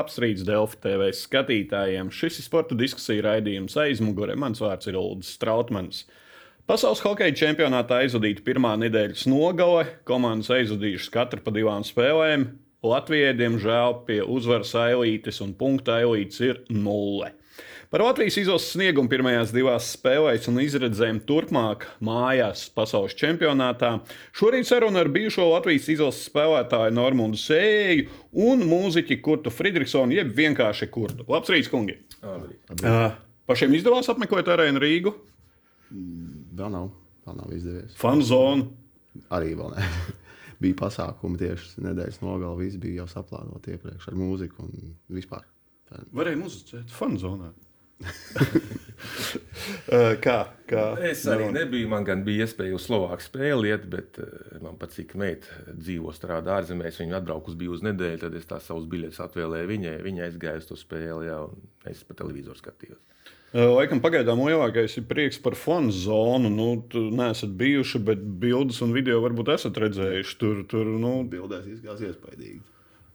Labs rīts Delfi TV skatītājiem. Šis ir sporta diskusija raidījums aizmugurē. Mans vārds ir Ulrichs Strautmans. Pasaules hokeja čempionātā aizvadīta pirmā nedēļas nogale. Komandas aizvadījušas katra pa divām spēlēm. Latvijai, diemžēl, pie uzvaras ailītes un punkta ailītes ir nulle. Par Latvijas izlases sniegumu pirmajās divās spēlēs un izredzēm turpmāk mājās pasaules čempionātā. Šorīt saruna ar bijušo Latvijas izlases spēlētāju Normundu Sēju un mūziķi Kurtu Friedrichsonu, jeb vienkārši Kurtu. Labs rīts, kungi! Uh, pašiem izdevās apmeklēt arēnu Rīgu? Vēl nav, vēl nav izdevies. Fanzonu. Arī vēl ne. bija pasākumi tieši nedēļas nogalē. Viss bija jau saplānoti iepriekš ar mūziku un vispār. Varēja muzicēt fanzonā. Kā, kā? Es arī no. nebiju. Man gan bija iespēja uz Slovākiju spēlēt, bet man pat cik meita dzīvo strādā ārzemēs. Viņa atbraukus bija uz nedēļu, tad es tās savus biļetes atvēlēju viņai. Viņa aizgāja uz to spēli, jā, un es pa televizoru skatījos. Laikam pagaidām lielākais ir prieks par fanu zonu. Nu, tur neesat bijuši, bet bildes un video varbūt esat redzējuši. Tur, tur nu, bildēs izskatās iespaidīgi.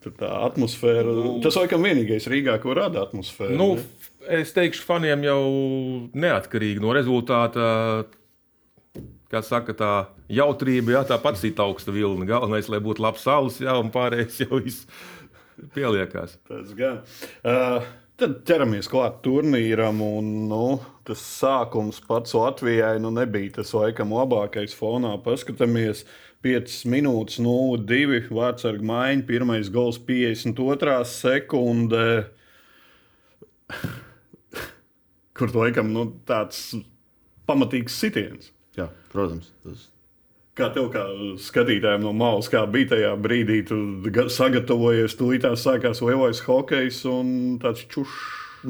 Tur tā atmosfēra. Nu, tas laikam vienīgais Rīgā, ko rada atmosfēra. Nu, ne? Es teikšu, faniem jau neatkarīgi no rezultāta. Kā saka, tā jautrība, jā, tā pats ir augsta vilna. Galvenais, lai būtu labs saules, jā, un pārējais jau viss pieliekās. Tas gan. Uh, tad ķeramies klāt turnīram, un nu, tas sākums pats Latvijai nu, nebija tas laikam labākais fonā. Paskatāmies, 5 minūtes, 0-2 vārdsarga maiņa, pirmais gols 52. sekundē kur laikam nu, tāds pamatīgs sitiens. Jā, protams. Tas... Kā tev, kā skatītājiem no malas, kā bija tajā brīdī, tu sagatavojies, tu līdz sākās lielais hokejs un tāds čušs.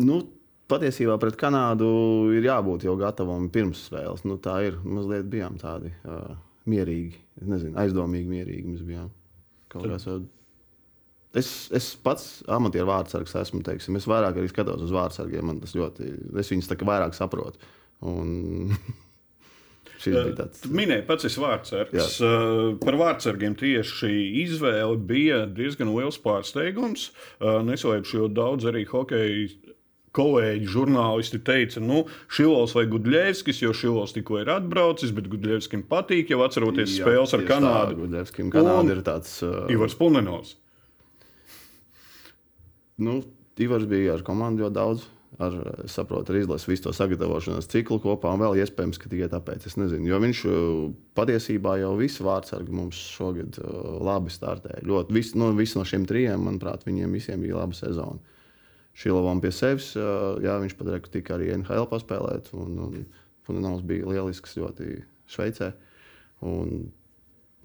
Nu, patiesībā pret Kanādu ir jābūt jau gatavam pirms spēles. Nu, tā ir. Mazliet bijām tādi uh, mierīgi, nezinu, aizdomīgi mierīgi. Mēs bijām kaut veidā Es, es pats amatieru vārdsargs esmu. Teiksim. Es vairāk arī skatos uz vārdsargiem. Man tas ļoti, es viņus tā kā vairāk saprotu. Un... Bija tāds. Minēja pats esi vārdsargs. Jā. Par vārdsargiem tieši izvēle bija diezgan liels pārsteigums. Neslēpšu, jo daudz arī hokeja kolēģi, žurnālisti teica, nu, Šilovs vai Gudļevskis, jo Šilovs tikko ir atbraucis, bet Gudļevskim patīk, jau atceroties Jā, spēles ar Kanādu. Gudļevskim Kanāda ir tāds. Uh... Ivars Punenovs nu, Ivars bija ar komandu ļoti daudz. Ar, saprotu, ar izlases visu to sagatavošanās ciklu kopā, un vēl iespējams, ka tikai tāpēc es nezinu. Jo viņš patiesībā jau visu vārdsargu mums šogad labi startēja. Ļoti, vis, visi no šiem trijiem, manuprāt, viņiem visiem bija laba sezona. Šilovam pie sevis, jā, viņš pat tika arī NHL paspēlēt, un, un Punenovs bija lielisks ļoti Šveicē. Un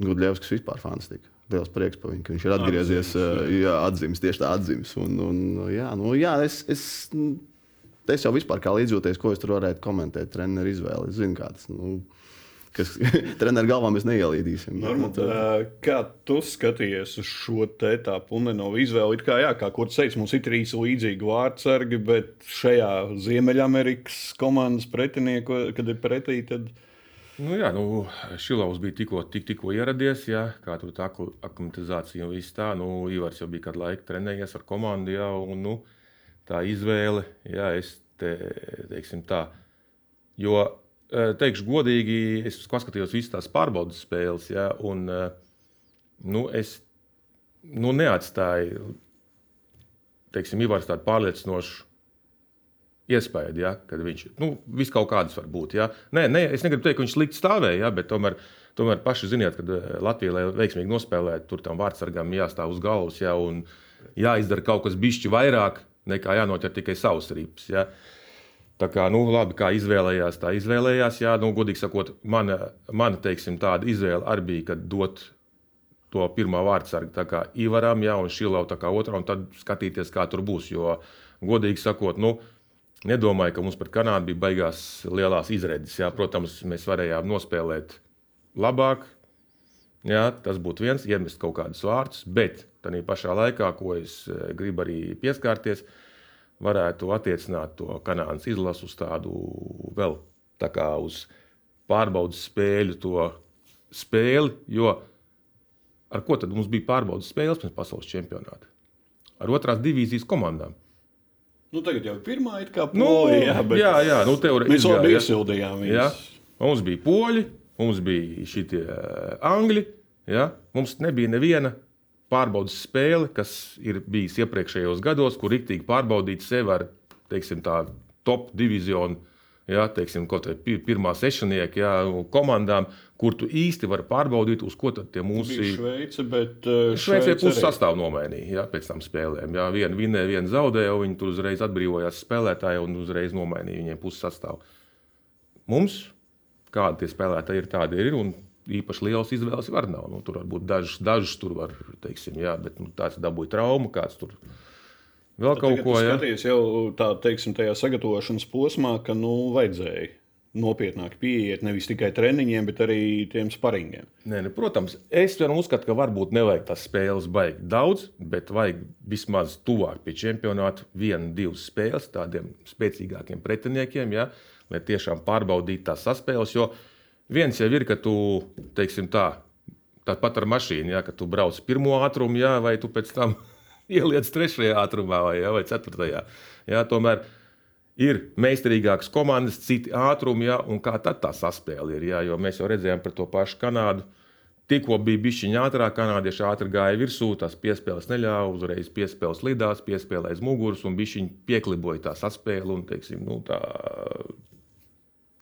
Gudļevskis vispār fantastika liels prieks par viņu, ka viņš ir atgriezies, jā, atzīmes, tieši tā atzīmes. Un, un, jā, nu, jā, es, es, es jau vispār kā līdzjūties, ko es tur varētu komentēt, treneru izvēli. Es zinu, kā tas. Nu, kas treneru galvā mēs neielīdīsim. Normal, kā tu skaties uz šo te tādu Punenovu izvēli? It kā, jā, kā kurš teica, mums ir trīs līdzīgi vārdsargi, bet šajā Ziemeļamerikas komandas pretinieku, kad ir pretī, tad Nu, jā, nu, Šilovs bija tikko, tik, tikko ieradies, jā, kā tur tā aklimatizācija un viss tā. Nu, Ivars jau bija kādu laiku trenējies ar komandu, jā, un nu, tā izvēle, jā, es te, teiksim tā. Jo, e, teikšu godīgi, es paskatījos visas tās pārbaudas spēles, jā, un e, nu, es nu, neatstāju, teiksim, Ivars tādu pārliecinošu iespēja, ja, ka viņš nu, vis kaut kādas var būt. Ja. Nē, nē, es negribu teikt, ka viņš slikti stāvēja, ja, bet tomēr, tomēr paši ziniet, ka eh, Latvija, lai veiksmīgi nospēlētu, tur tam vārdsargam jāstāv uz galvas ja, un jāizdara kaut kas bišķi vairāk nekā jānoķer tikai savs rips. Ja. Tā kā, nu, labi, kā izvēlējās, tā izvēlējās. Jā, nu, godīgi sakot, mana, mana teiksim, tāda izvēle arī bija, kad dot to pirmā vārdsargu Ivaram, ja, un Šilau otrā, un tad skatīties, kā tur būs. Jo, godīgi sakot, nu, Nedomāju, ka mums par Kanādu bija baigās lielās izredzes. Jā. Protams, mēs varējām nospēlēt labāk. Jā, tas būtu viens, iemest kaut kādus vārdus, bet tādā pašā laikā, ko es eh, gribu arī pieskarties, varētu attiecināt to Kanādas izlasu uz tādu vēl tā kā uz pārbaudas spēļu, to spēli. Jo ar ko tad mums bija pārbaudas spēles pirms pasaules čempionāta? ar otrās divīzijas komandām. Nu, tagad jau ir pirmā ir kā Nu, polija, jā, bet jā, jā, nu, tev mēs izgāja, labi ja? iesildījām viņus. Mums bija poļi, mums bija šie angļi. Ja? Mums nebija neviena pārbaudas spēle, kas ir bijusi iepriekšējos gados, kur rīktīgi pārbaudīt sevi ar teiksim, tā, top diviziju. Ja, teiksim, kaut vai pi- pirmā sešnieka ja, komandām, kur tu īsti vari pārbaudīt, uz ko tad tie mūsu Bija Šveice, bet uh, Šveicē Šveice puses sastāvā nomainīja ja, pēc tam spēlēm. Jā, viena vinnēja, viena zaudēja, un viņi tur uzreiz atbrīvojās spēlētāji un uzreiz nomainīja viņiem puses sastāvā. Mums, kādi tie spēlētāji ir, tādi ir. Un īpaši liels izvēles var nav. Nu, tur var būt dažs, dažs tur var, teiksim, jā, bet nu, tāds dabūja traumu, kāds tur vēl kaut Tagad ko. tu Jā. Skaties jau tā, teiksim, tajā sagatavošanas posmā, ka nu, vajadzēja nopietnāk pieiet nevis tikai treniņiem, bet arī tiem sparingiem. Nē, nu, protams, es vienam uzskatu, ka varbūt nevajag tās spēles baigt daudz, bet vajag vismaz tuvāk pie čempionāta vienu, divas spēles tādiem spēcīgākiem pretiniekiem, ja, lai tiešām pārbaudītu tās saspēles. Jo viens jau ir, ka tu, teiksim tā, tāpat ar mašīnu, ja, ka tu brauc pirmo ātrumu, ja, vai tu pēc tam ieliec trešajā ātrumā vai, ja, vai ceturtajā. Ja, tomēr ir meistarīgākas komandas, citi ātrumi, ja, un kā tad tā saspēle ir. Ja, jo mēs jau redzējām par to pašu Kanādu. Tikko bija bišķiņa ātrāk, kanādieši ātri gāja virsū, tās piespēles neļāva, uzreiz piespēles lidās, piespēlēja aiz muguras un bišķiņa piekliboja tā saspēle un, teiksim, nu, tā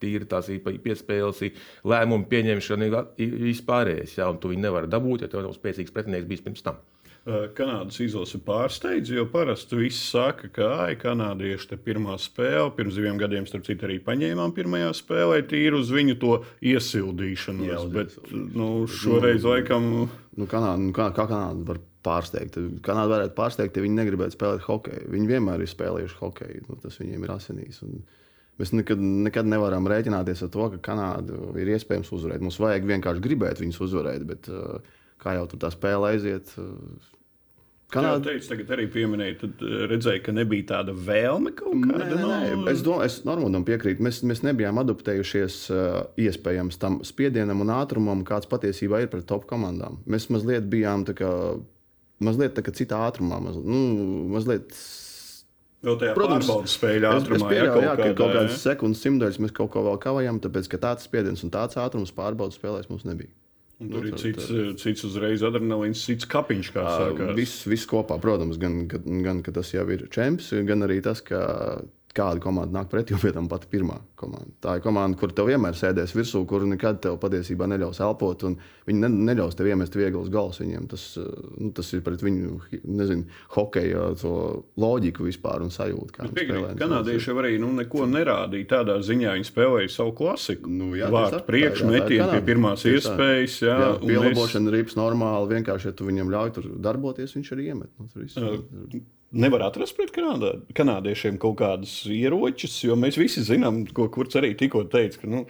tīri tās piespēles, lēmumu pieņemšana, vispārējais, ja, un tu viņu nevari dabūt, ja tev nav spēcīgs pretinieks bijis pirms tam. Uh, Kanādas izlase pārsteidz, jo parasti viss saka, ka ai, kanādieši te pirmā spēle, pirms diviem gadiem, starp citu, arī paņēmām pirmajā spēlē, tīri uz viņu to iesildīšanos. Jā, bet nu, šoreiz laikam Nu, Kanāda, nu, kā, kā Kanāda var pārsteigt? Kanāda varētu pārsteigt, ja viņi negribētu spēlēt hokeju. Viņi vienmēr ir spēlējuši hokeju. Nu, tas viņiem ir asinīs. Un mēs nekad, nekad nevaram rēķināties ar to, ka Kanāda ir iespējams uzvarēt. Mums vajag vienkārši gribēt viņus uzvarēt, bet uh, kā jau tur tā spēle aiziet. Uh, Kanāda teica, tagad arī pieminēja, tad uh, redzēja, ka nebija tāda vēlme kaut kāda. Nē, nē, nē. Es domāju, es Normandam piekrītu. Mēs, mēs nebijām adaptējušies uh, iespējams tam spiedienam un ātrumam, kāds patiesībā ir pret top komandām. Mēs mazliet bijām tā kā, mazliet tā kā citā ātrumā. Maz, nu, mazliet, Vēl tajā Protams, pārbaudas spēļu es, es ātrumā, pieļauju, jā, kaut kaut kādā, kādas sekundes simtdaļas mēs kaut ko vēl kavējam, tāpēc ka tāds spiediens un tāds ātrums pārbaudas spēlēs mums nebija. Un tur Nu, ir tā- cits, cits uzreiz adrenalīns, cits kapiņš, kā sākās. Viss, viss kopā, protams, gan, gan, gan ka tas jau ir čempions, gan arī tas, ka kāda komanda nāk pretī, jo pie tam pati pirmā komanda. Tā ir komanda, kur tev vienmēr sēdēs virsū, kur nekad tev patiesībā neļaus elpot, un viņi ne, neļaus tev iemest vieglas galvas viņiem. Tas, eh, nu, tas ir pret viņu, nezinu, hokeja to loģiku vispār un sajūtu. Piekrīt, kanādieši jau arī nu, neko nerādīja. Tādā ziņā viņi spēlēja savu klasiku. Nu, jā, Vārtu tieši tā. priekšu, Tā- tā ir metienu pie pirmās tā. iespējas. Jā, Jā, pielabošana, rips normāli. Vienkārši, ja tu viņam ļauj tur darboties, viņš arī iemet. Nu, tur viss. Nevar atrast pret kanādā, kanādiešiem kaut kādus ieročus, jo mēs visi zinām, ko kurš arī tikko teica, ka nu,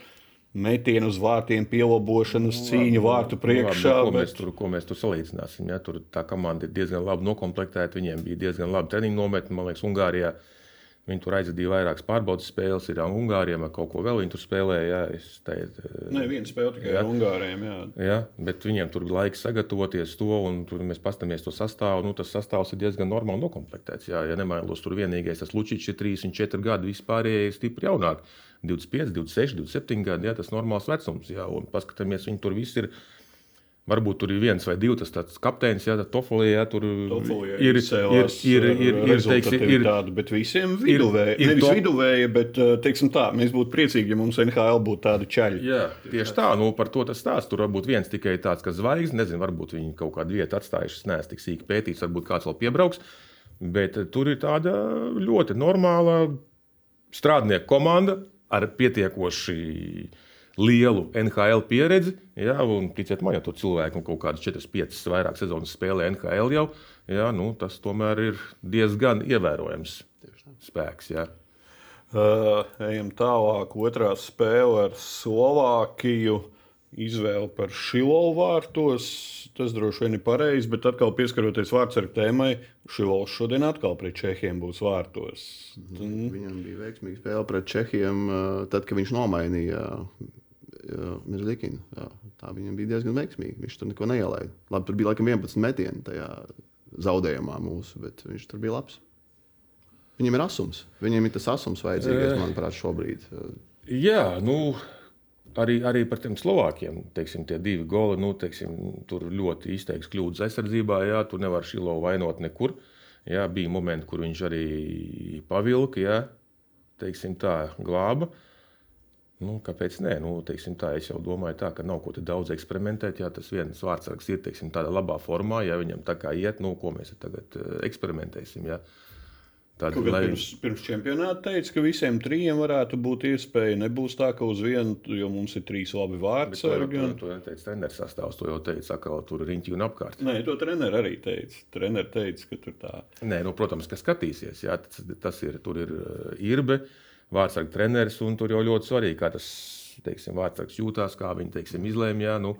metienu uz vārtiem, pielobošanas cīņa vārtu priekšā. Nu, Labi, ko, mēs bet- tur, ko mēs tur salīdzināsim? Ja? Tur tā komanda ir diezgan labi noklāpta. Viņiem bija diezgan labi treniņu nometni. Man liekas, Ungārijā viņi tur aizvadīja vairākas pārbaudas spēles. Ir Ungārijā vai kaut ko vēl viņi tur spēlēja. Ja? Es teicu, Nē, viena spēle tikai ar Ungāriem. Jā. Ja, bet viņiem tur bija laiks sagatavoties to, un tur mēs paskatāmies to sastāvu. Nu, tas sastāvs ir diezgan normāli noklāpts. Ja, ja nemailos, tur vienīgais tas Lučičs ir 3 un 4 gadi, vispārējais stipri jaunāk. 25, 26, 27 gadi, ja, tas ir normāls vecums. Ja, un paskatāmies, viņi tur viss ir. Varbūt tur ir viens vai divi tas tāds kapteinis, ja Tofolī, ja tur Tofolijā ir, ir, izcēlās ir, ar ir, ir, teiksim, ir, rezultātivitāti, bet visiem viduvēji. ir Nevis top- viduvēji, bet uh, teiksim tā, mēs būtu priecīgi, ja mums NHL būtu tāda čaļa. Jā, tieši tā, nu, par to tas stāsta. Tur varbūt viens tikai tāds, kas zvaigznes, nezinu, varbūt viņi kaut kādu vietu atstājuši. Es neesmu tik sīki pētījis, varbūt kāds vēl piebrauks. Bet eh, tur ir tāda ļoti normāla strādnieku komanda ar pietiekoši lielu NHL pieredzi. Jā, un ticiet man, ja tur cilvēki nu, kaut kādas 4, 5, vairāk sezonas spēlē NHL jau, jā, nu, tas tomēr ir diezgan ievērojams spēks. Jā. Uh, ejam tālāk. Otrā spēle ar Slovākiju. Izvēle par Šilovu vārtos. Tas droši vien ir pareizi, bet atkal pieskaroties vārdsargu tēmai, Šilovs šodien atkal pret Čehiem būs vārtos. Mm. Viņam bija veiksmīga spēle pret Čehiem, uh, tad, kad viņš nomainīja Mirlikinu. Tā viņam bija diezgan veiksmīga. Viņš tur neko neielaida. Labi, tur bija laikam 11 metieni tajā zaudējumā mūsu, bet viņš tur bija labs. Viņam ir asums. Viņam ir tas asums vajadzīgais, manuprāt, šobrīd. Jā, nu, arī, arī par tiem Slovākiem. Teiksim, tie divi goli, nu, teiksim, tur ļoti izteikts kļūdas aizsardzībā. Jā, tur nevar šilo vainot nekur. Jā, bija momenti, kur viņš arī pavilka, jā, teiksim, tā glāba. Nu, kāpēc nē? Nu, teiksim, tā, es jau domāju, tā, ka nav ko daudz eksperimentēt. Jā, tas viens vārdsargs ir teiksim, tādā labā formā, ja viņam tā kā iet, nu, ko mēs tagad uh, eksperimentēsim. Jā. Tad, Kaut lai... pirms, pirms čempionāta teica, ka visiem trijiem varētu būt iespēja. Nebūs tā, ka uz vienu, jo mums ir trīs labi vārdsargi. Un... To, to neteica treneris sastāvs, to jau teica, ka tur ir riņķi un apkārt. Nē, to treneris arī teica. Treneris teica, ka tur tā. Nē, nu, protams, ka skatīsies. Jā, tas, tas ir, tur ir uh, irbe, vārdsargi treneris, tur jau ļoti svarīgi, kā tas teiksim, vārdsargs jūtās, kā viņi teiksim, izlēma. Jā, nu,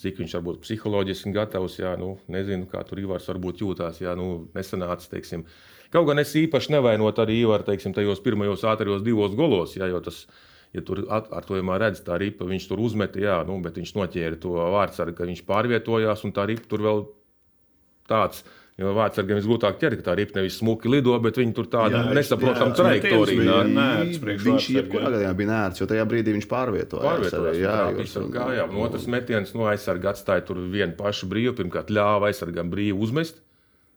cik viņš varbūt psiholoģiski gatavs, jā, nu, nezinu, kā tur Ivars varbūt jūtās, jā, nu, nesanāca, teiksim, Kaut gan es īpaši nevainotu arī Ivaru teiksim, tajos pirmajos ātrijos divos golos, jā, jo tas ja tur at, ar to vienmēr redz, tā ripa viņš tur uzmeta, jā, nu, bet viņš noķēra to vārdsargu, ka viņš pārvietojās, un tā ripa tur vēl tāds. Jo vārdsargiem visgrūtāk ķert, ka tā ripa nevis smuki lido, bet viņi tur tādu nesaprotamu trajektoriju. Viņš jebkurā gadījumā bija nērts, jo tajā brīdī viņš pārvietojās. Pārvietojās, jā, jā, un, kājām. No otras metienas no aizsarga atstāja tur vienu pašu brīvu, pirmkārt ļāva aizsargam brīvu uzmest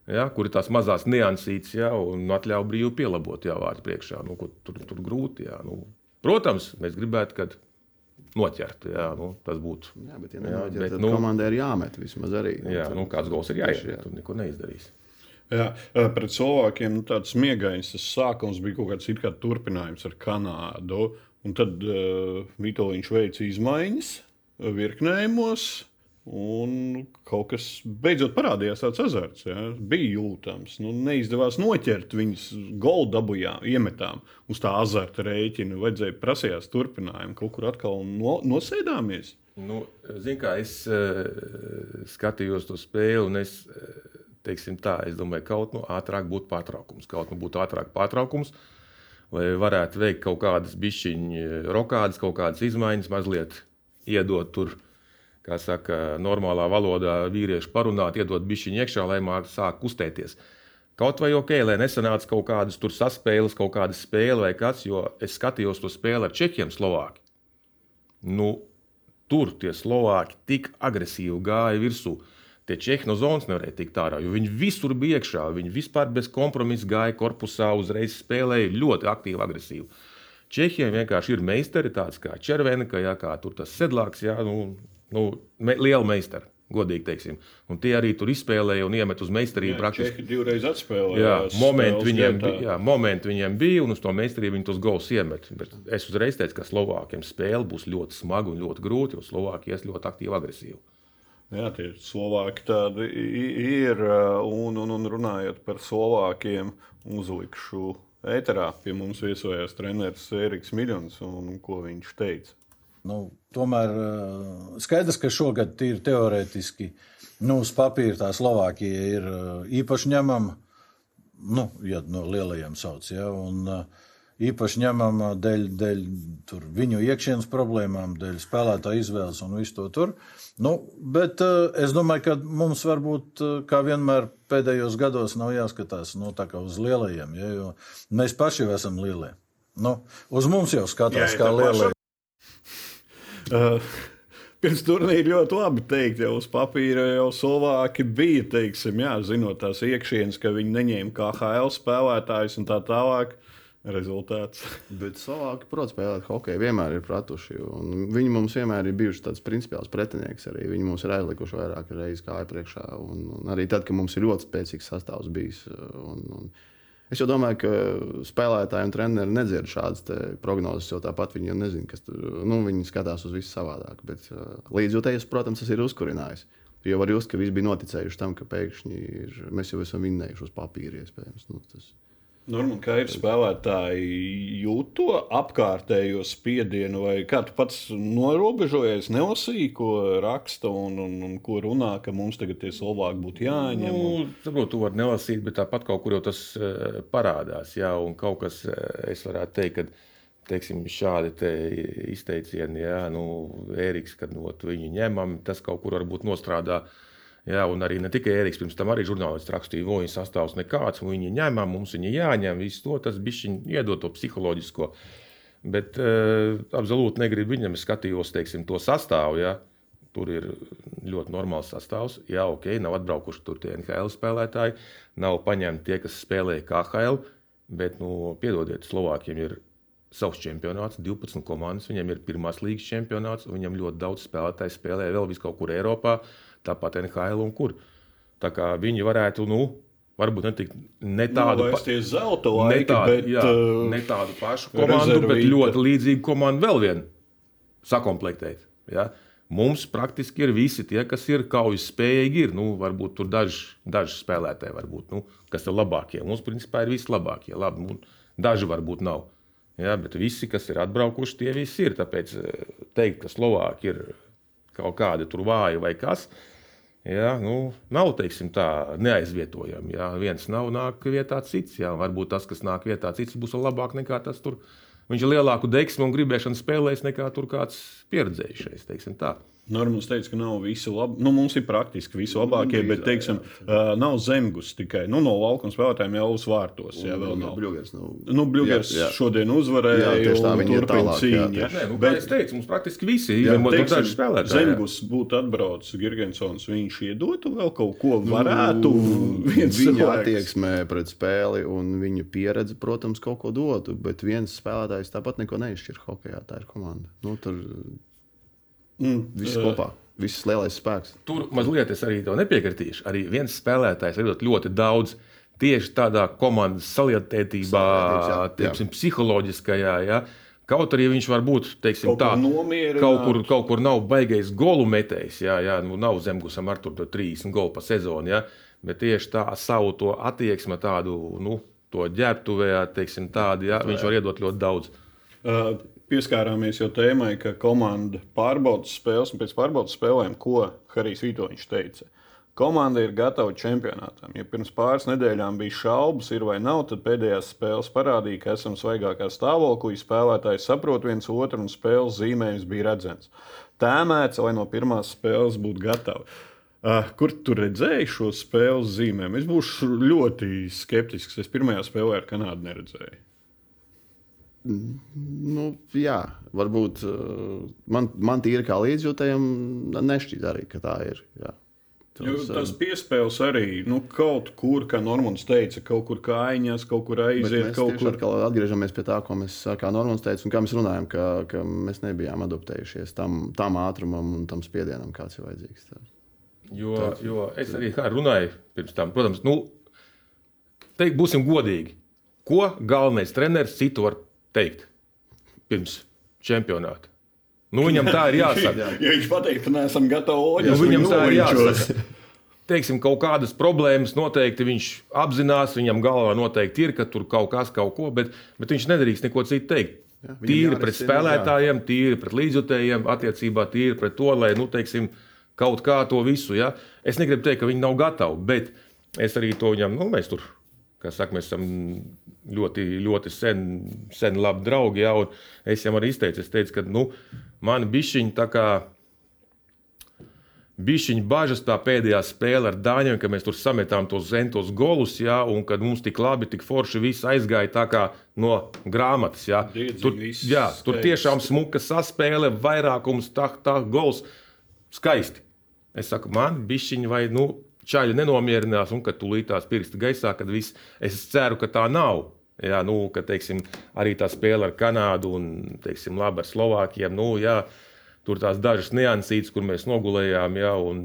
ja, kur ir tās mazās niansītas, ja, un atļauj brīvi pielabot jā, vārdu priekšā. Nu, tur, tur grūti. Jā, nu. Protams, mēs gribētu, kad noķert. Jā, nu, tas būtu. Jā, bet, ja jā, bet, tad nu, komandai ir jāmet vismaz arī. Nu, jā, nu, kāds gols ir jāiet, jā. tur neko neizdarīs. Jā, pret Slovākiem nu, tāds miegains tas sākums bija kaut kāds kā turpinājums ar Kanādu. Un tad uh, Vitoļņš veica izmaiņas virknējumos, Un kaut kas beidzot parādījās tāds azarts. Ja? Bija jūtams. Nu, neizdevās noķert viņus golda dabūjām, iemetām uz tā azarta rēķina. Vajadzēja prasījās turpinājumu, kaut kur atkal no, nosēdāmies. Nu, Ziniet, kā es uh, skatījos to spēli, un es, uh, teiksim, tā, es domāju, ka kaut nu ātrāk būtu pārtraukums. Kaut nu būtu ātrāk pārtraukums, lai varētu veikt kaut kādas bišķiņu rokādas, kaut kādas izmaiņas, mazliet iedot tur kā saka, normālā valodā vīrieši parunāt, iedot bišķiņu iekšā, lai mākslinieks sāk kustēties. Kaut vai ok, lai nesanāca kaut kādas tur saspēles, kaut kāda spēle vai kas, jo es skatījos to spēli ar Čehiem, Slovākiem. Nu, tur tie Slovāki tik agresīvi gāja virsū. Tie Čehi no zonas nevarēja tikt ārā, jo viņi visur bija iekšā. Viņi vispār bez kompromisa gāja korpusā, uzreiz spēlēja ļoti aktīvi, agresīvi. Čehiem vienkārši ir meistari, tāds kā Červena, kā, jā, kā tur tas sedlāks, jā, nu, nu, me, liela meistara. Godīgi teiksim. Un tie arī tur izspēlēja un iemet uz meistarību. Jā, praktiski divreiz atspēlēja. Jā, momenti viņiem, bija, jā, momenti viņiem bija, un uz to meistarību viņi tos gols iemet. Bet es uzreiz teicu, ka Slovākiem spēle būs ļoti smaga un ļoti grūta, jo Slovākija ir ļoti aktīva agresīva. Jā, tie Slovāki tādi ir. Un, un, un runājot par Slovākiem, uzlikšu ēterā pie mums viesojās treneris Eriks Miljons un ko viņš teica. Nu, tomēr eh, skaidrs, ka šogad ir teorētiski nu, uz papīra tā Slovākija ir eh, īpaši ņemama, nu, ja no lielajiem sauc. Ja, un, uh, īpaši ņemama dēļ, dēļ viņu iekšienes problēmām, dēļ spēlētāja izvēles un visu to tur. Nu, bet es domāju, ka mums varbūt, kā vienmēr pēdējos gados, nav jāskatās nu, uz lielajiem, ja, jo mēs paši esam lielie. Nu, uz mums jau skatās, Jā, kā lielie. Uh, Pirms turnīra ļoti labi teikt, jau uz papīra jau Slovāki bija, teiksim, jā, zinot tās iekšienes, ka viņi neņēma KHL spēlētājus un tā tālāk. Rezultāts. Bet Slovāki, protams, spēlēt hokeju vienmēr ir pratuši. Viņi mums vienmēr ir bijuši tāds principiāls pretinieks. Arī. Viņi mums ir aizlikuši vairāk reizes kā iepriekšā. Un, un arī tad, kad mums ir ļoti spēcīgs sastāvs bijis. Un, un, Es jau domāju, ka spēlētāji un treneri nedzird šādas prognozes, jo tāpat viņi nezina, kas tur nu, viņi skatās uz visu savādāk. Bet uh, līdzjūtējs, protams, tas ir uzkurinājis. Jo var just, ka visi bija noticējuši tam, ka pēkšņi ir, mēs jau esam vinnējuši uz papīra iespējams. Nu, tas, Normāli, kā ir spēlētāji jūt to apkārtējo spiedienu, vai kā tu pats norobežojies, nelasīji, ko raksta un, un, un ko runā, ka mums tagad tie slovāki būtu jāņem? Nu, Saprotu, tu vari nelasīt, bet tāpat kaut kur jau tas uh, parādās. Jā, un kaut kas, uh, es varētu teikt, ka teiksim, šādi te izteicieni, jā, nu, Ēriks, kad no, viņu ņemam, tas kaut kur varbūt nostrādā Jā, un arī ne tikai Eriks, pirms tam arī žurnālists rakstīja, ka viņa sastāvs nekāds, un viņi ņēmā, mums viņa jāņem, visu to tas bija iedot to psiholoģisko. Bet uh, absolūti negribu viņam, es skatījos teiksim, to sastāvu. Ja? Tur ir ļoti normāls sastāvs. Jā, ok, nav atbraukuši tur tie NHL spēlētāji, nav paņemti tie, kas spēlēja KHL. Bet, nu, piedodiet, Slovākiem ir savs čempionāts, 12 komandas, viņiem ir pirmās līgas čempionāts, viņam ļoti daudz spēlētāju spēlē vēl vis kaut kur Eiropā. Uh, tāpat NHL un kur. Tā kā viņi varētu, nu, varbūt ne, tik, ne Nu, tādu pa... zelta ne tādu, bet jā, uh, ne tādu pašu komandu, bet rezervīta. ļoti līdzīgu komandu vēl vienu sakomplektēt. Ja? Mums praktiski ir visi tie, kas ir kaujas spējīgi. Ir. Nu, varbūt tur daži, daži spēlētāji, varbūt, nu, kas ir labākie. Mums, principā, ir vislabākie. Labi, nu, daži varbūt nav. Ja, bet visi, kas ir atbraukuši, tie visi ir. Tāpēc eh, teikt, ka Slovāki ir kaut kādi tur vāji vai kas. Ja, nu, nav teiksim, tā neaizvietojami. Ja. Viens nav nāk vietā cits. Ja. Varbūt tas, kas nāk vietā cits, būs labāk nekā tas tur. Viņš ir lielāku deksmu un gribēšanu spēlējis nekā tur kāds pieredzējušais. Normāls teica, ka nav visi labi. Nu, mums ir praktiski visi labākie, bet, teiksim, uh, nav zemgus tikai. Nu, no laukuma spēlētājiem jau uz vārtos. Jā, vēl nav. Bļūgers, nu, Nu, Bļūgers Jā, jā. šodien uzvarēja. Jā, tieši tā, un iet turpina tālāk, jā, cīņu. nu, Bet- es teicu, mums praktiski visi Jā, ir daži spēlētāji. jā. Zemgus būtu atbraucis Girgensons, viņš iedotu vēl kaut ko, varētu viens Nu, viņa cilvēks. attieksme pret spēli un viņa pieredze, protams, kaut ko dotu. Bet viens spēlētājs tāpat neko neizšķir hokeja. Tā ir komanda. Nu, tur Mm, viss eh, kopā, viss lielais spēks. Tur mazliet es arī to nepiekritīšu. Arī viens spēlētājs ir ļoti daudz. Tieši tādā komandas salietētībā, jā, jā. teiksim, psiholoģiskajā. Ja? Kaut arī viņš var būt teiksim, Kaut tā, kur kaut, kur, kaut kur nav baigais golu metējs. Jā, jā, nu, nav zemgusam ar to 30 golu pa sezonu. Ja? Bet tieši tā savu attieksmi, tādu nu, to ģērbtuvē, teiksim, tādu, ja? viņš var iedot ļoti daudz. Pieskārāmies jau tēmai, ka komanda pārbaudas spēles, un pēc pārbaudas spēlēm, ko Harijs Vitoņš teica. Komanda ir gatava čempionātam. Ja pirms pāris nedēļām bija šaubas, ir vai nav, tad pēdējās spēles parādīja, ka esam svaigākā stāvoklī. Spēlētāji saprot viens otru, un spēles zīmējums bija redzams. Tēmēts, lai no pirmās spēles būtu gatavi. Uh, kur tu redzēji šo spēles zīmējumu? Es būšu ļoti skeptisks. Es pirmajā spēlē ar Kanādu neredzēju. Nu, jā, varbūt uh, man, man tīri kā līdzjūtējiem nešķiet arī, ka tā ir. Jā. Jo Tas, tas piespēles arī nu, kaut kur, kā Normons teica, kaut kur kājiņās, kaut kur aiziet, mēs kaut kur. atgriežamies pie tā, ko mēs, kā Normāls teica, un kā mēs runājam, ka, ka mēs nebijām adaptējušies tam, tam ātrumam un tam spiedienam, kāds ir vajadzīgs. Tā. Jo, jo es arī kā runāju pirms tam, protams, nu, teikt, būsim godīgi. Ko galvenais treneris citu var teikt pirms čempionāta? Nu, viņam tā ir jāsaka. Ja viņš pateiks, ka neesam gatavi Nu, oļas, viņam tā ir jāsaka. Teiksim, kaut kādas problēmas noteikti viņš apzinās. Viņam galvā noteikti ir, ka tur kaut kas, kaut ko, bet, bet viņš nedrīkst neko citu teikt. Jā, tīri pret jā. spēlētājiem, tīri pret līdzjutējiem, attiecībā tīri pret to, lai, nu, teiksim, kaut kā to visu. Ja? Es negribu teikt, ka viņi nav gatavi, bet es arī to viņam, nu, mēs tur, kā saka, mēs esam ļoti, ļoti sen, sen labi draugi. Un Es viņam arī izteicu, es teicu, ka, nu, man bišķiņi tā kā Bišķiņa bažas tā pēdējā spēle ar Dāņiem, ka mēs tur sametām tos zentos golus, jā, un kad mums tik labi, tik forši viss aizgāja tā kā no grāmatas. Jā. Diedzīgi Tur, jā, tur tiešām smuka saspēle, vairākums, tā, tā gols. Skaisti. Es saku, man bišķiņa vai nu, čaļi nenomierinās, un kad tūlīt tās pirksti gaisā, kad viss, es ceru, ka tā nav. Jā, nu, ka, teiksim, arī tā spēle ar Kanādu un teiksim, labi ar Slovākiem. Nu, jā, Tur tās dažas niansītas, kur mēs nogulējām, jā, un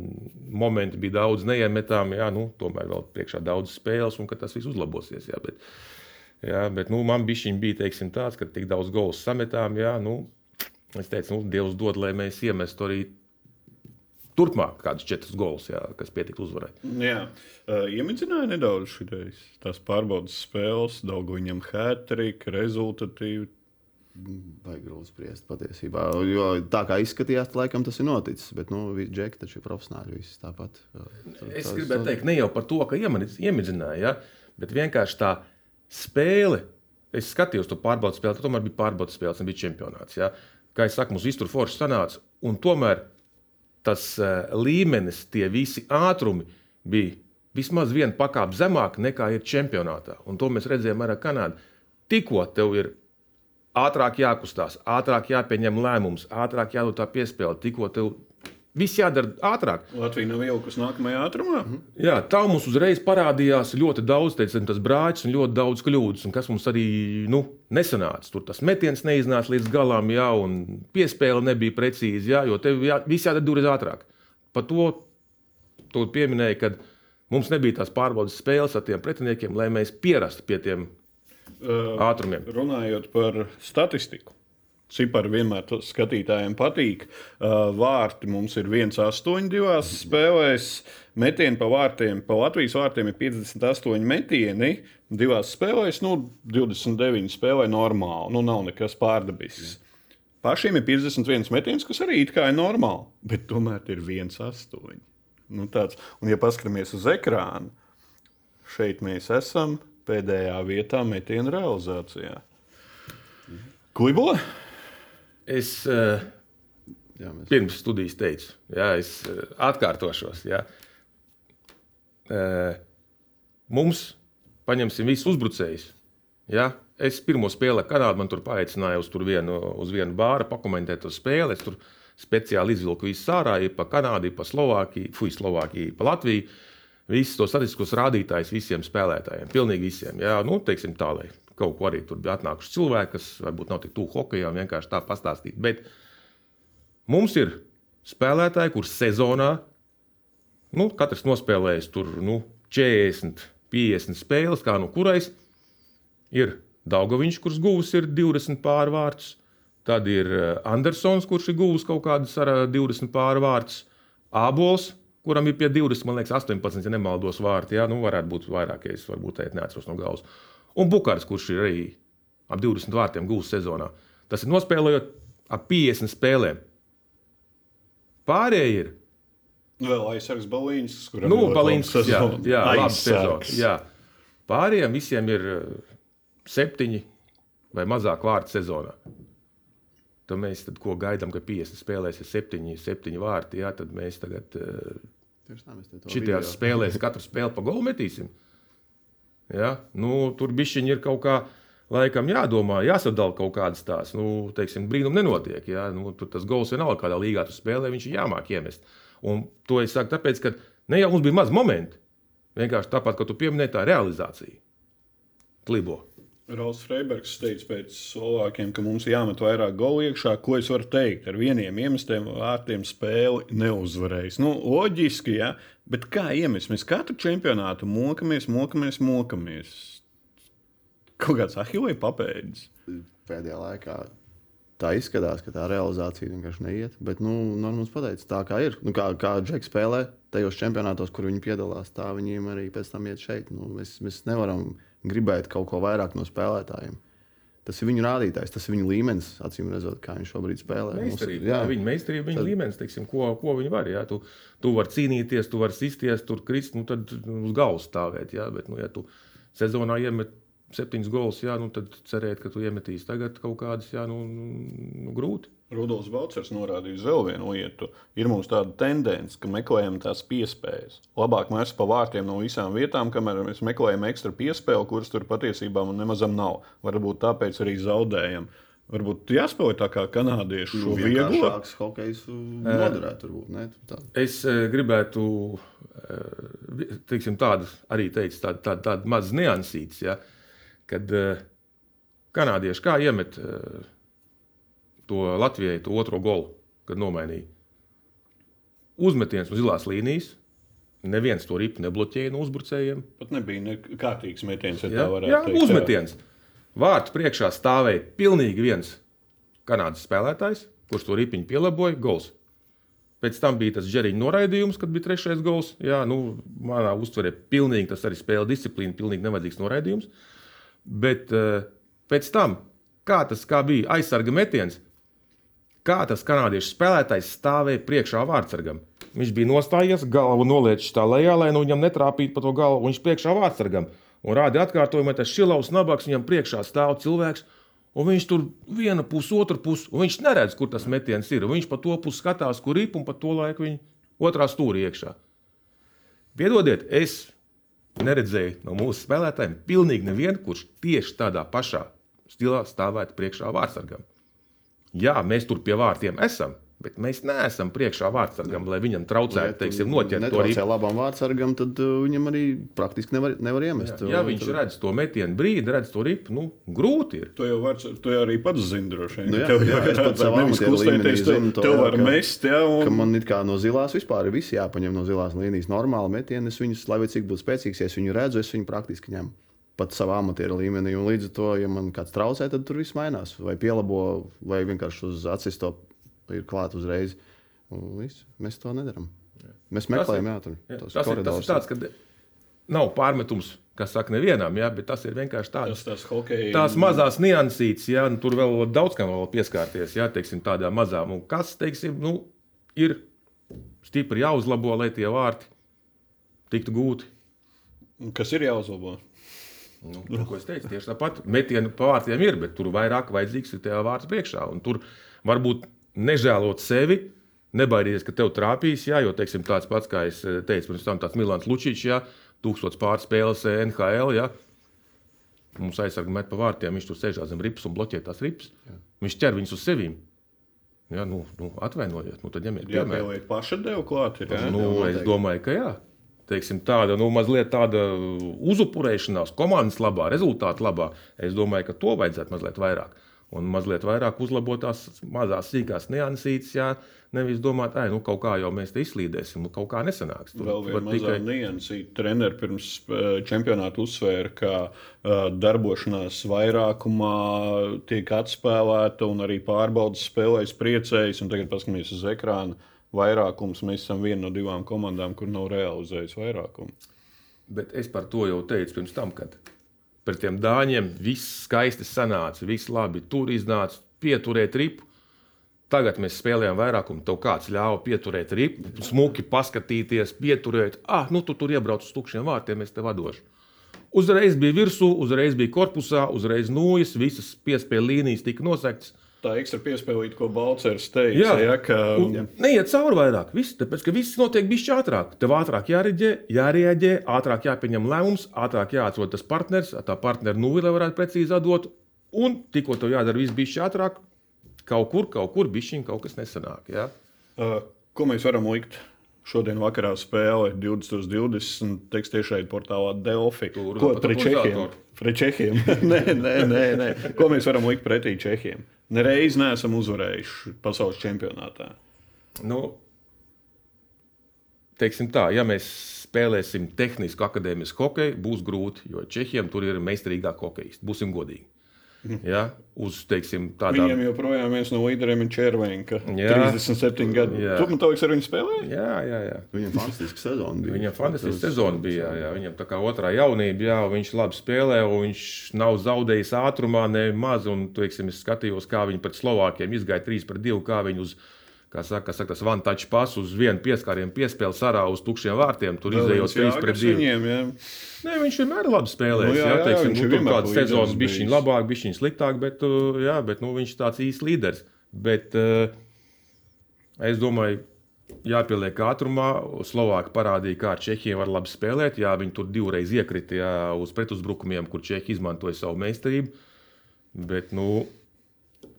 momenti bija daudz neiemetām. Jā, nu, tomēr vēl priekšā daudz spēles, un tas viss uzlabosies. Jā, bet, jā, bet nu, man bija teiksim, tāds, ka tik daudz gols sametām. Jā, nu, es teicu, nu, Dievs dod, lai mēs iemestu arī turpmāk kādus četrus golus, jā, kas pietiktu uzvarai. Jā, uh, iemidzināja nedaudz šitais, tās pārbaudas spēles, daudz viņam hat-trick, rezultatīvi. Vai grūti spriest patiesībā. Jo tā kā izskatījās, tā laikam tas ir noticis. Bet, nu, džeki taču ir profesionāļi. Visi tāpat. Es gribēju teikt, ne jau par to, ka iemidzināja, ja, bet vienkārši tā spēle. Es skatījos to pārbaudas spēli, tomēr bija pārbaudas spēle, un bija čempionāts. Ja. Kā jau teicu, mums viss tur forši sanāca. Un tomēr tas uh, līmenis, tie visi ātrumi bija vismaz viena pakāpe zemāk nekā ir čempionātā. Un to mēs redzējām ar Kanādu. Tikko tev ir ātrāk jākustās, ātrāk jāpieņem lēmums, ātrāk jādod tā piespēle, tikko tev viss jādara ātrāk. Latvija nav ielikusi nākamajā ātrumā. -hmm. Jā, tā mums uzreiz parādījās ļoti daudz, teicam, tas brāķis un ļoti daudz kļūdas, un kas mums arī nu, nesanāca. Tur tas metiens neiznāca līdz galam, jā, un piespēle nebija precīzi, jā, jo tev jā, viss jādara divreiz ātrāk. Par to, to pieminēja, kad mums nebija tās pārbaudas spēles ar tiem pretiniekiem, lai mēs pierastu pie tiem Uh, ātrumiem. Runājot par statistiku. Cipari vienmēr skatītājiem patīk. Uh, vārti mums ir 1,8 divās spēlēs. Metieni pa vārtiem, pa Latvijas vārtiem ir 58 metieni. Divās spēlēs, nu, 29 spēlē normāli. Nu, nav nekas pārdabisks. Pašiem ir 51 metiens, kas arī it kā ir normāli, bet tomēr ir 1,8. Nu, tāds. Un, ja paskatāmies uz ekrānu, šeit mēs esam pēdējā vietā metienu realizācijā. Klibo? Es uh, Jā, mēs pirms studijas teicu, jā, es uh, atkārtošos. Jā. Uh, mums, paņemsim visus uzbrucējus. Jā. Es pirmo spēli ar Kanādu man tur paaicināja uz, tur vienu, uz vienu bāru, pakomentēt to spēli. Es tur speciāli izvilku visu ārā, ir pa Kanādu, pa Slovākiju, Fui, Slovākiju, pa Latviju. Visus tos statistiskos rādītājus visiem spēlētājiem, pilnīgi visiem. Jā, nu, teiksim tā, lai kaut ko arī tur bija atnākuši cilvēki, kas varbūt nav tik tuvu hokejam, vienkārši tā pastāstīt. Bet mums ir spēlētāji, kurš sezonā, nu, katrs nospēlējis tur nu, 40, 50 spēles, kā nu kurais, ir Daugoviņš, kurš guvis ir 20 pārvārds. Tad ir eh, Andersons, kurš ir guvis kaut kādus ar eh, 20 pārvārds. Ābols, kuram ir pie 20, man liekas, 18, ja nemaldos vārti. Jā, nu, varētu būt vairāk, ja es varbūt teikt, neatceros no galvas. Un Bukārs, kurš ir arī ap 20 vārtiem guvis sezonā. Tas ir nospēlējot ap 50 spēlēm. Pārējie ir Vēl aizsargs Balīņš, kuram Nu, laba jā, jā, sezona. Jā. Pārējiem visiem ir eh, septiņi vai mazāk vārti sezonā. Tad mēs tad, ko gaidām, ka 50 spēlēs ir septiņi, septiņi vārti. Jā, tad mēs tagad uh, to šajās spēlēs katru spēli pa golu metīsim. Ja? Nu, tur bišķiņi ir kaut kā. Laikam jādomā, jāsadala kaut kādas tās, nu, teiksim, brīnumi nenotiek. Ja? Nu, tur tas gols vienalga, kādā līgā tu spēlē, viņš ir jāmāk iemest. Un to es saku tāpēc, ka ne jau mums bija maz momenti. Vienkārši tāpat, kā tu pieminēji, tā realizācija. Klibo. Rauls Freibergs teica pēc Slovākiem, ka mums jāmet vairāk golu iekšā. Ko es varu teikt? Ar vieniem iemestiem vārtiem spēli neuzvarējis. Nu, loģiski, jā, bet kā iemest? Mēs katru čempionātu mokamies, mokamies, mokamies. Kaut kāds ahilai papēdis. pēdējā laikā tā izskatās, ka tā realizācija vienkārši neiet. Bet, nu, Normāls pateica, tā kā ir. Nu, kā, kā Džeks spēlē tajos čempionātos, kur viņi piedalās, tā viņiem arī pēc tam iet šeit. Nu, mēs, mēs nevaram gribēt kaut ko vairāk no spēlētājiem. Tas ir viņu rādītājs, tas ir viņu līmenis, acīm redzot, kā viņš šobrīd spēlē. Meistarība, jā, viņa meistarība, viņa Tad- līmenis, teiksim, ko, ko viņi var. Jā. Tu, tu vari cīnīties, tu vari sisties, tur krist, nu, tad uz galvas stāvēt. Jā. Bet, nu, ja tu sezonā iemet septiņus gols, jā, nu, tad cerēt, ka tu iemetīsi tagad kaut kādas, jā, nu, nu grūti. Rudolf Balčers norādīja uz vēl vienu lietu. Ir mums tāda tendence, ka meklējam tās piespējas. Labāk mēs pa vārtiem no visām vietām, kamēr mēs meklējam ekstra piespēli, kuras tur patiesībā nemazam nav. Varbūt tāpēc arī zaudējam. Varbūt jāspēlē tā kā kanādieši šo vieglo. vienkāršāks hokejs noderētu. Varbūt, ne? Tā. Es e, gribētu vi- teiksim, tādu arī teikt, tādu tā, tā, mazu niansītas, ja, kad kanādieši kā iemet e, to Latvijai, to otro golu, kad nomainīja. Uzmetiens no zilās līnijas. Neviens to ripu nebloķēja no uzbrucējiem. Pat nebija ne kārtīgs metiens, ja Jā, tā varētu jā teikt. uzmetiens. Vārtu priekšā stāvēja pilnīgi viens kanādas spēlētājs, kurš to ripiņu pielaboja, gols. Pēc tam bija tas ģeriņa noraidījums, kad bija trešais gols. Jā, nu, manā uztverē pilnīgi tas arī spēle disciplīna, pilnīgi nevajadzīgs noraidījums. Bet uh, pēc tam, kā tas kā bija aizsarga metiens, kā tas kanādiešu spēlētājs stāvēja priekšā vārdsargam. Viņš bija nostājies, galvu noliecis tā lejā, lai nu viņam netrāpītu pa to galvu. un Viņš priekšā vārdsargam un rādīja atkārtojumā, tas šilaus nabaks viņam priekšā stāv cilvēks. Un viņš tur viena puse, otra puse, un viņš neredz, kur tas metiens ir. Viņš pa to pusi skatās, kur ir, un pa to laiku viņa otrā stūrī iekšā. Piedodiet, es neredzēju no mūsu spēlētājiem pilnīgi nevienu, kurš tieši tādā pašā stilā stāvētu priekšā vārdsargam. Jā, mēs tur pie vārtiem esam, Bet mēs neesam priekšā vārdsargam, lai viņam traucētu, teiksim, noķert to ripu. Ja labam vārdsargam, tad uh, viņam arī praktiski nevar, nevar iemest. Jā, ja viņš tad... redz to metienu brīdi, redz to ripu, nu, grūti ir. To jau, var, to jau arī pats zini, droši vien. Nu, jā, tev jau ir tāds savs līmenis, tev, to, tev var jā, mest, jā. Un... Ka man it kā no zilās vispār ir visi jāpaņem no zilās līnijas normāli metieni. Es viņus, lai cik būtu spēcīgs, ja es viņu redzu, es viņu praktiski ņemu pat savā amatieru līmenī. Un līdz ar to, ja man kāds traucē, tad tur viss mainās. Vai pielabo, vai vienkārši uz acis to ir klāta uzreiz. Viss, mēs to nedarām. Mēs meklējam, jā, tur, jā, tas, ir, tas ir tāds, ka nav pārmetums. Kas saka, nevienam, jā, bet tas ir vienkārši tāds - tas hokeja... tās mazās niansītes, jā, nu, tur vēl daudz kam vēl pieskārties, jā, teiksim, tādā mazā. Un kas, teiksim, nu, ir stipri jāuzlabo, lai tie vārti tiktu gūti. Kas ir jāuzlabo? Nu, tur, ko es teicu, tieši tāpat metienu pa vārtiem ir, bet tur vairāk vajadzīgs ir tie vārds priekšā. Un tur varbūt nežēlot sevi, nebaidīties, ka tev trāpīs. Jā, jo teiksim, tāds pats, kā es eh, teicu, pirms tam tāds Milans Lučičs, jā, tūkstots pārspēles eh, NHL. Jā. Mums aizsargā met pa vārtiem, viņš tur sēž zem ripas un bloķē tās ripas. Jā. Viņš ķer viņus uz sevi. Jā, nu, nu, atvainojiet, nu, tad ņemiet piemēru. Jā, jau paša deva klāt. Ir, jā, nu, es domāju, ka jā. Teiksim, tāda nu, mazliet tāda uzupurēšanās komandas labā, rezultātu labā. Es domāju, ka to vajadzētu mazliet vairāk un mazliet vairāk uzlabot tās mazās, sīkās niansītes. Jā, nevis domāt, ka nu, kaut kā jau mēs te izslīdēsim, kaut kā nesanāks. Tur vēl viena tikai... niansīta. Treneris pirms eh, čempionāta uzsvēra, ka uh, darbošanās vairākumā tiek atspēlēta un arī pārbaudas spēlēs priecējas. Tagad paskatīsimies uz ekrānu. Vairākums mēs esam viena no divām komandām, kur nav realizējis vairākumu. Bet es par to jau teicu pirms tam, kad pret tiem dāņiem viss skaisti sanāca, viss labi tur iznāca, pieturēt ripu. Tagad mēs spēlējām vairāk, un tev kāds ļāva pieturēt ripu, smuki paskatīties, pieturēt. Ah, nu tu tur iebrauc uz tukšiem vārtiem, es te vadošu. Uzreiz bija virsū, uzreiz bija korpusā, uzreiz nūjas, visas piespēļu līnijas tika nosegtas tā ekstra piespēlīta, ko Balčers teica. Jā, ja, ka... Un, neiet cauri vairāk. Viss, tāpēc, ka viss notiek bišķi ātrāk. Tev ātrāk jāreģē, jārēģē, ātrāk jāpieņem lēmums, ātrāk jāatrod tas partners, tā partneru nulli, lai varētu precīzi atdot. Un tikko tev jādara viss bišķi ātrāk, kaut kur, kaut kur bišķiņ kaut kas nesanāk. Ja? Uh, ko mēs varam likt? Šodien vakarā spēle 2020. Teiks tiešai portālā. Tur, ko pret Čehiem? Pret Čehiem? nē, nē, nē, nē. Ko mēs varam likt pretī Čehiem? Nereiz neesam uzvarējuši pasaules čempionātā. Nu, teiksim tā, ja mēs spēlēsim tehnisku akadēmisku hokeju, būs grūti, jo Čehiem tur ir meistarīgāk hokejisti. Būsim godīgi. Ja, uz, teiksim, tādām... Viņiem joprojām viens no līderiem ir Červenka. 37 gadi. Tu man liekas, ar viņu spēlēji? Jā, jā, jā. Viņam fantastiska sezona bija. Viņam fantastiska sezona bija. Jā, jā. Viņam tā kā otrā jaunība, jā, viņš labi spēlē, un viņš nav zaudējis ātrumā ne maz. Un, teiksim, es skatījos, kā viņi pret Slovākiem izgāja 3 pret 2, kā viņi uz kā saka, saka tas vantačs pas uz vienu pieskārienu piespēli sarā uz tukšiem vārtiem. Tur izējot 3 pret 2. Viņiem, jā. Nē, viņš vienmēr ir labi spēlējis. Nu, jā, jā, teiksim, jā, nu, tur kāda sezona bija viņa labāk, bija viņa sliktāk, bet, uh, jā, bet nu, viņš tāds īsts līderis. Bet uh, es domāju, jāpieliek ātrumā. Slovāki parādīja, kā ar Čehiem var labi spēlēt. Jā, viņi tur divreiz iekrita jā, uz pretuzbrukumiem, kur Čehi izmantoja savu meistarību. Bet, nu,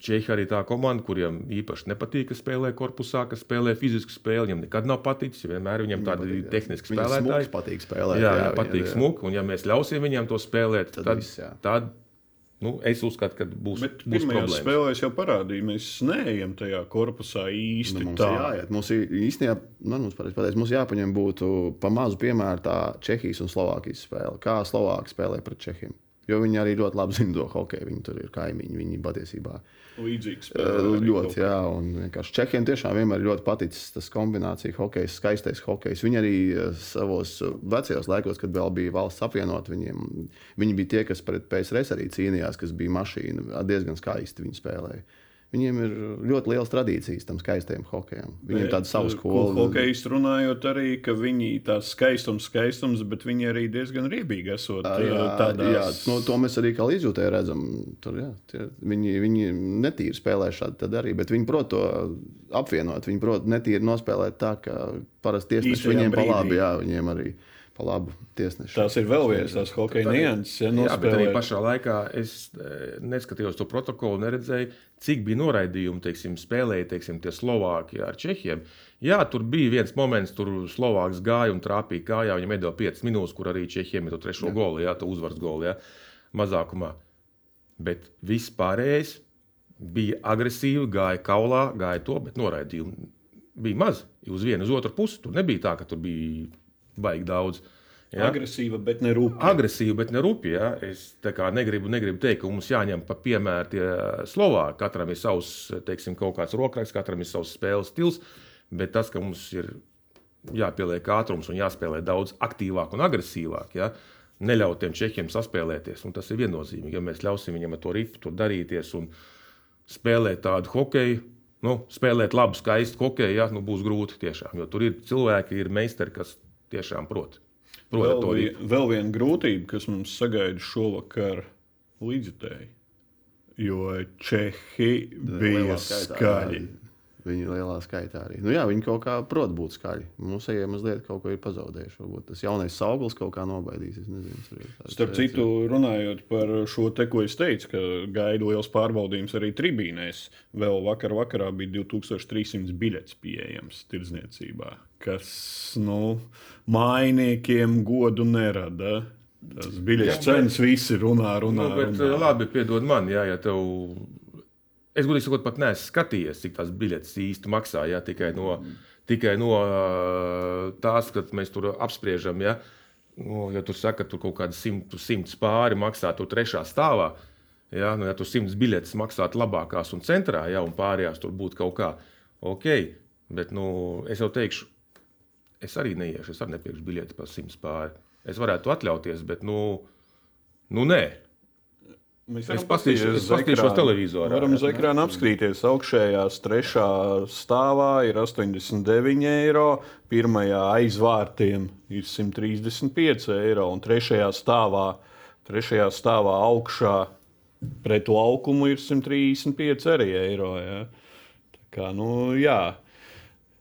Čehi arī tā komanda, kuriem īpaši nepatīk, ka spēlē korpusā, ka spēlē fizisku spēli. Viņam nekad nav paticis. Vienmēr viņam tādi tehniski spēlētāji. patīk spēlēt. Jā, jā, jā patīk smuki. Un ja mēs ļausim viņiem to spēlēt, tad, tad, viss, tad nu, es uzskatu, ka būs, Bet būs problēmas. spēlēs jau parādīja, mēs neejam tajā korpusā īsti nu, mums tā. Jāiet. Mums īstenībā, nu, mums, pateic, mums jāpaņem būtu pa mazu piemēru tā Čehijas un Slovākijas spēle. Kā Slovāki spēlē pret Čehiem? Jo viņi arī ļoti labi zina to hokeju. Viņi tur ir kaimiņi. Viņi patiesībā līdzīgs. Ļoti, jā. Un vienkārši Čehiem tiešām vienmēr ļoti paticis tas kombinācija hokejs, skaistais hokejs. Viņi arī savos vecajos laikos, kad vēl bija valsts apvienot, viņiem, viņi bija tie, kas pret PSRS arī cīnījās, kas bija mašīna. Diezgan skaisti viņi spēlēja. Viņiem ir ļoti liels tradīcijas tam skaistajam hokejam. Viņiem tāda sava Ko skola. Hokejisti runājot arī, ka viņi tās skaistums, skaistums, bet viņi arī diezgan riebīgi esot Jā, tādās. jā no, to mēs arī kā līdzjūtēji redzam. Tur, jā, tie, viņi, viņi netīri spēlē šādi arī, bet viņi prot to apvienot. Viņi prot netīri nospēlēt tā, ka parasti Īstajā viņiem brīdī. labi, jā, viņiem arī pa labu tiesneši. Tās ir vēl viens tās hokeja nianses, ja Jā, bet arī pašā laikā es eh, neskatījos to protokolu, neredzēju, cik bija noraidījumi, teiksim, spēlēja teiksim, tie Slovāki ar Čehiem. Jā, tur bija viens moments, tur Slovāks gāja un trāpīja kājā. Viņam iedeva 5 minūtes, kur arī Čehiem ir to trešo golu, jā, to uzvaras golu, jā, mazākumā. Bet viss pārējais bija agresīvi, gāja kaulā, gāja to, bet noraidījumi bija maz. Uz vienu, uz otru pusi tur nebija tā, ka tur bija baigi daudz. Jā. Agresīva, bet ne rūpīga. Agresīvi, bet ne rupi. Ja? Es negribu, negribu teikt, ka mums jāņem par piemēru tie Slovāki. Katram ir savs, teiksim, kaut kāds rokraksts, katram ir savs spēles stils. Bet tas, ka mums ir jāpieliek ātrums un jāspēlē daudz aktīvāk un agresīvāk, ja? neļaut tiem čehiem saspēlēties. Tas ir viennozīmīgi. Ja mēs ļausim viņiem to ripu tur darīties un spēlēt tādu hokeju, nu, spēlēt labu, skaistu hokeju, ja? nu, būs grūti tiešām. Jo tur ir cilvēki, ir meistari, kas tiešām prot. prot Vēl, vi, vēl viena grūtība, kas mums sagaida šovakar līdzjutēji. Jo Čehi bija skaļi. Viņi lielā skaitā arī. Nu, jā, viņi kaut kā prot būt skaļi. Mums ejam mazliet kaut ko ir pazaudējuši. Varbūt tas jaunais auglis kaut kā nobaidīs. Es nezinu, Starp citu, runājot par šo te, ko es teicu, ka gaida liels pārbaudījums arī tribīnēs. Vēl vakar vakarā bija 2300 biļetes pieejams tirdzniecībā, kas nu, mainiekiem godu nerada. Tas biļetes cenas visi runā, runā. Nu, bet, runā. labi, piedod man, jā, ja tev. Es godīgi sakot, pat neesmu skatījies, cik tās biļetes īsti maksā. Jā, tikai no, tikai no tās, ka mēs tur apspriežam. Ja, nu, ja tur saka, ka tur kaut kāda simts simt pāri maksā tur trešā stāvā. Ja, nu, ja tur simts biļetes maksātu labākās un centrā, ja, un pārējās tur būtu kaut kā ok. Bet nu, es jau teikšu, es arī neiešu, es arī nepirkšu biļeti par simts pāri. Es varētu atļauties, bet nu, nu nē. Mēs Es paskatīšos- es paskatīšos ekrānu. televizorā, Varam uz ekrāna apskatīties. Augšējās trešā stāvā ir 89 eiro, pirmajā aiz vārtiem ir 135 eiro, un trešajā stāvā, trešajā stāvā augšā pret laukumu ir 135 arī eiro. Jā. Tā kā, nu, jā.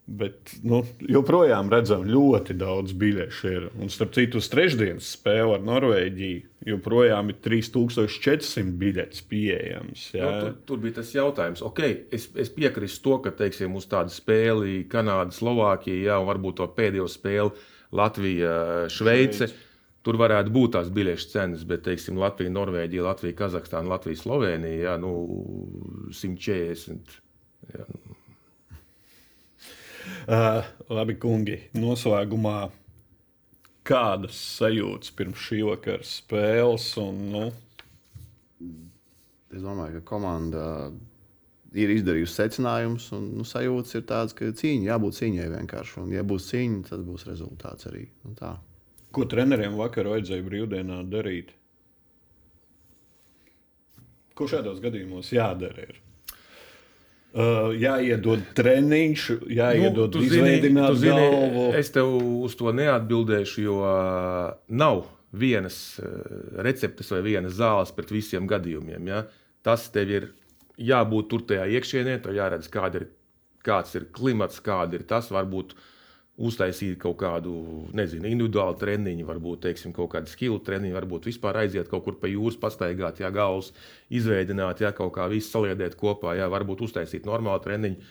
Bet nu, joprojām redzam, ļoti daudz biļešu ir. Un starp citu, uz trešdienas spēli ar Norvēģiju joprojām ir 3400 biļetes pieejamas. Nu, tur, tur bija tas jautājums, okay, es, es piekrītu to, ka teiksim, uz tādu spēli Kanāda, Slovākija, jā, un varbūt to pēdējo spēli Latvija, Šveice. Tur varētu būt tās biļešu cenas, bet, teiksim, Latvija, Norvēģija, Latvija, Kazahstāna, Latvija, Slovenija, jā, nu, 140. Jā. Uh, labi, kungi, noslēgumā kādas sajūtas pirms šī vakara spēles? Un, nu, Es domāju, ka komanda ir izdarījusi secinājumus, un nu, sajūtas ir tādas, ka cīņa, jābūt cīņai vienkārši. Un, ja būs cīņa, tad būs rezultāts arī. Nu, tā. ko treneriem vakar vajadzēja brīvdienā darīt? Ko šādos gadījumos jādara? Ir? Uh, jāiedod treniņš, jāiedod nu, zini, galvu. Es tev uz to neatbildēšu, jo ā, nav vienas ā, receptes vai vienas zāles pret visiem gadījumiem. Ja? Tas tev ir jābūt tur tajā iekšienē, tev jāredz, kāda ir, kāds ir klimats, kāda ir tas. Varbūt uztaisīt kaut kādu, nezinu, individuālu treniņu, varbūt teiksim, kaut kādu skilu treniņu, varbūt vispār aiziet kaut kur pa jūras, pastaigāt, ja galvas izveidināt, ja kaut kā visu saliedēt kopā, ja varbūt uztaisīt normālu treniņu.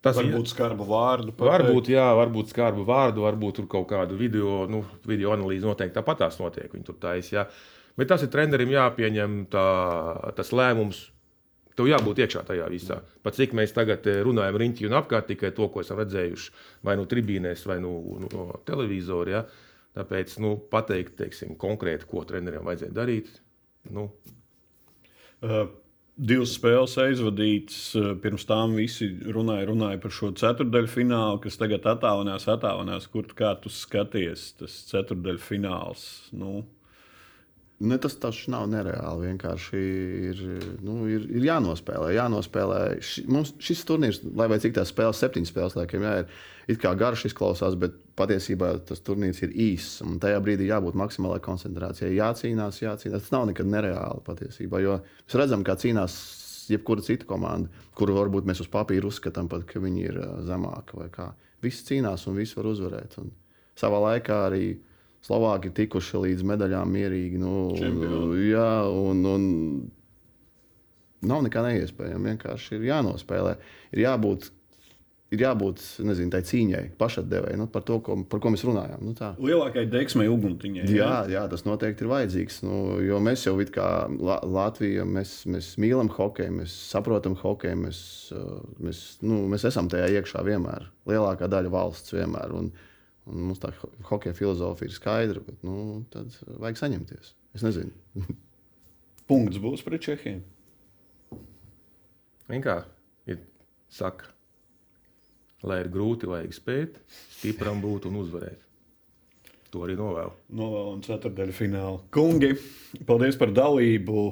Tas ir- Varbūt skarbu vārdu. pateikt. Varbūt, jā, varbūt skarbu vārdu, varbūt tur kaut kādu video, nu, video analīzi noteikti tāpat tās notiek. Viņi tur taisa. Jā. Bet tas ir trenerim jāpieņem tā, tas lēmums. Tev jābūt iekšā tajā visā. Pat cik mēs tagad eh, runājam riņķī un apkārt tikai to, ko esam redzējuši vai no tribīnēs, vai no, no, no televizora. Ja? Tāpēc nu, pateikt teiksim, konkrēti, ko treneriem vajadzēja darīt. Nu, Uh, divas spēles aizvadītas. uh, Pirms tam visi runāja, runāja par šo ceturdaļu finālu, kas tagad attālinās, attālinās. Kur kā tu skaties, tas ceturdaļu fināls? Nu, Ne, tas taču nav nereāli. Vienkārši ir, nu, ir, ir jānospēlē. jānospēlē. Ši, mums šis turnīrs, lai cik tās spēles, septiņas spēles, laikam, jā, ir it kā garš izklausās, bet patiesībā tas turnīrs ir īss. Un tajā brīdī jābūt maksimālai koncentrācijai. Jācīnās, jācīnās. Tas nav nekad nereāli patiesībā. Jo mēs redzam, kā cīnās jebkura cita komanda, kuru varbūt mēs uz papīra uzskatām, pat, ka viņi ir zemāki. Visi cīnās un visi var uzvarēt. Un savā laikā arī Slovāki ir tikuši līdz medaļām mierīgi. Nu, Čempioni. jā, un, un nav nekā neiespējama. Vienkārši ir jānospēlē. Ir jābūt, ir jābūt nezinu, tai cīņai, pašatdevēji nu, par to, ko, par ko mēs runājām. Nu, tā. Lielākai deksmei uguntiņai. Jā, jā, tas noteikti ir vajadzīgs. Nu, jo mēs jau kā La Latvija, mēs, mēs mīlam hokeju, mēs saprotam hokeju, mēs, mēs, nu, mēs esam tajā iekšā vienmēr. Lielākā daļa valsts vienmēr. Un, un mums tā ho- hokeja filozofija ir skaidra, bet nu, tad vajag saņemties. Es nezinu. Punkts būs pret Čehiju. Kā ir saka, lai ir grūti, vajag spēt, stipram būt un uzvarēt. To arī novēlu. Novēlam ceturdaļu finālu. Kungi, paldies par dalību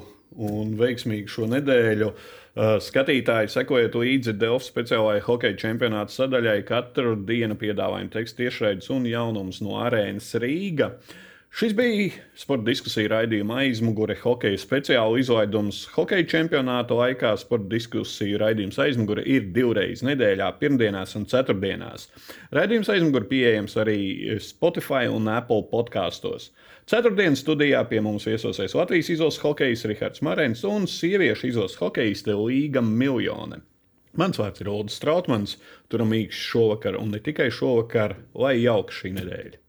un veiksmīgu šo nedēļu. Uh, Skatītāji, sekojiet līdzi Delfa speciālajai hokeja čempionāta sadaļai. Katru dienu piedāvājam tekstu tiešraidus un jaunumus no arēnas Rīga. Šis bija sporta diskusija raidījuma aizmugure hokeja speciāla izlaidums. Hokeja čempionāta laikā sporta diskusiju raidījums aizmugure ir divreiz nedēļā, pirmdienās un ceturtdienās. Raidījums aizmugure pieejams arī Spotify un Apple podkastos. Ceturtdienas studijā pie mums viesosies Latvijas izlases hokejs Rihards Marens un sieviešu izlases hokejiste Līga Miljone. Mans vārds ir Ulrichs Strautmans, turam īkšķis šovakar un ne tikai šovakar, lai jauka šī nedēļa.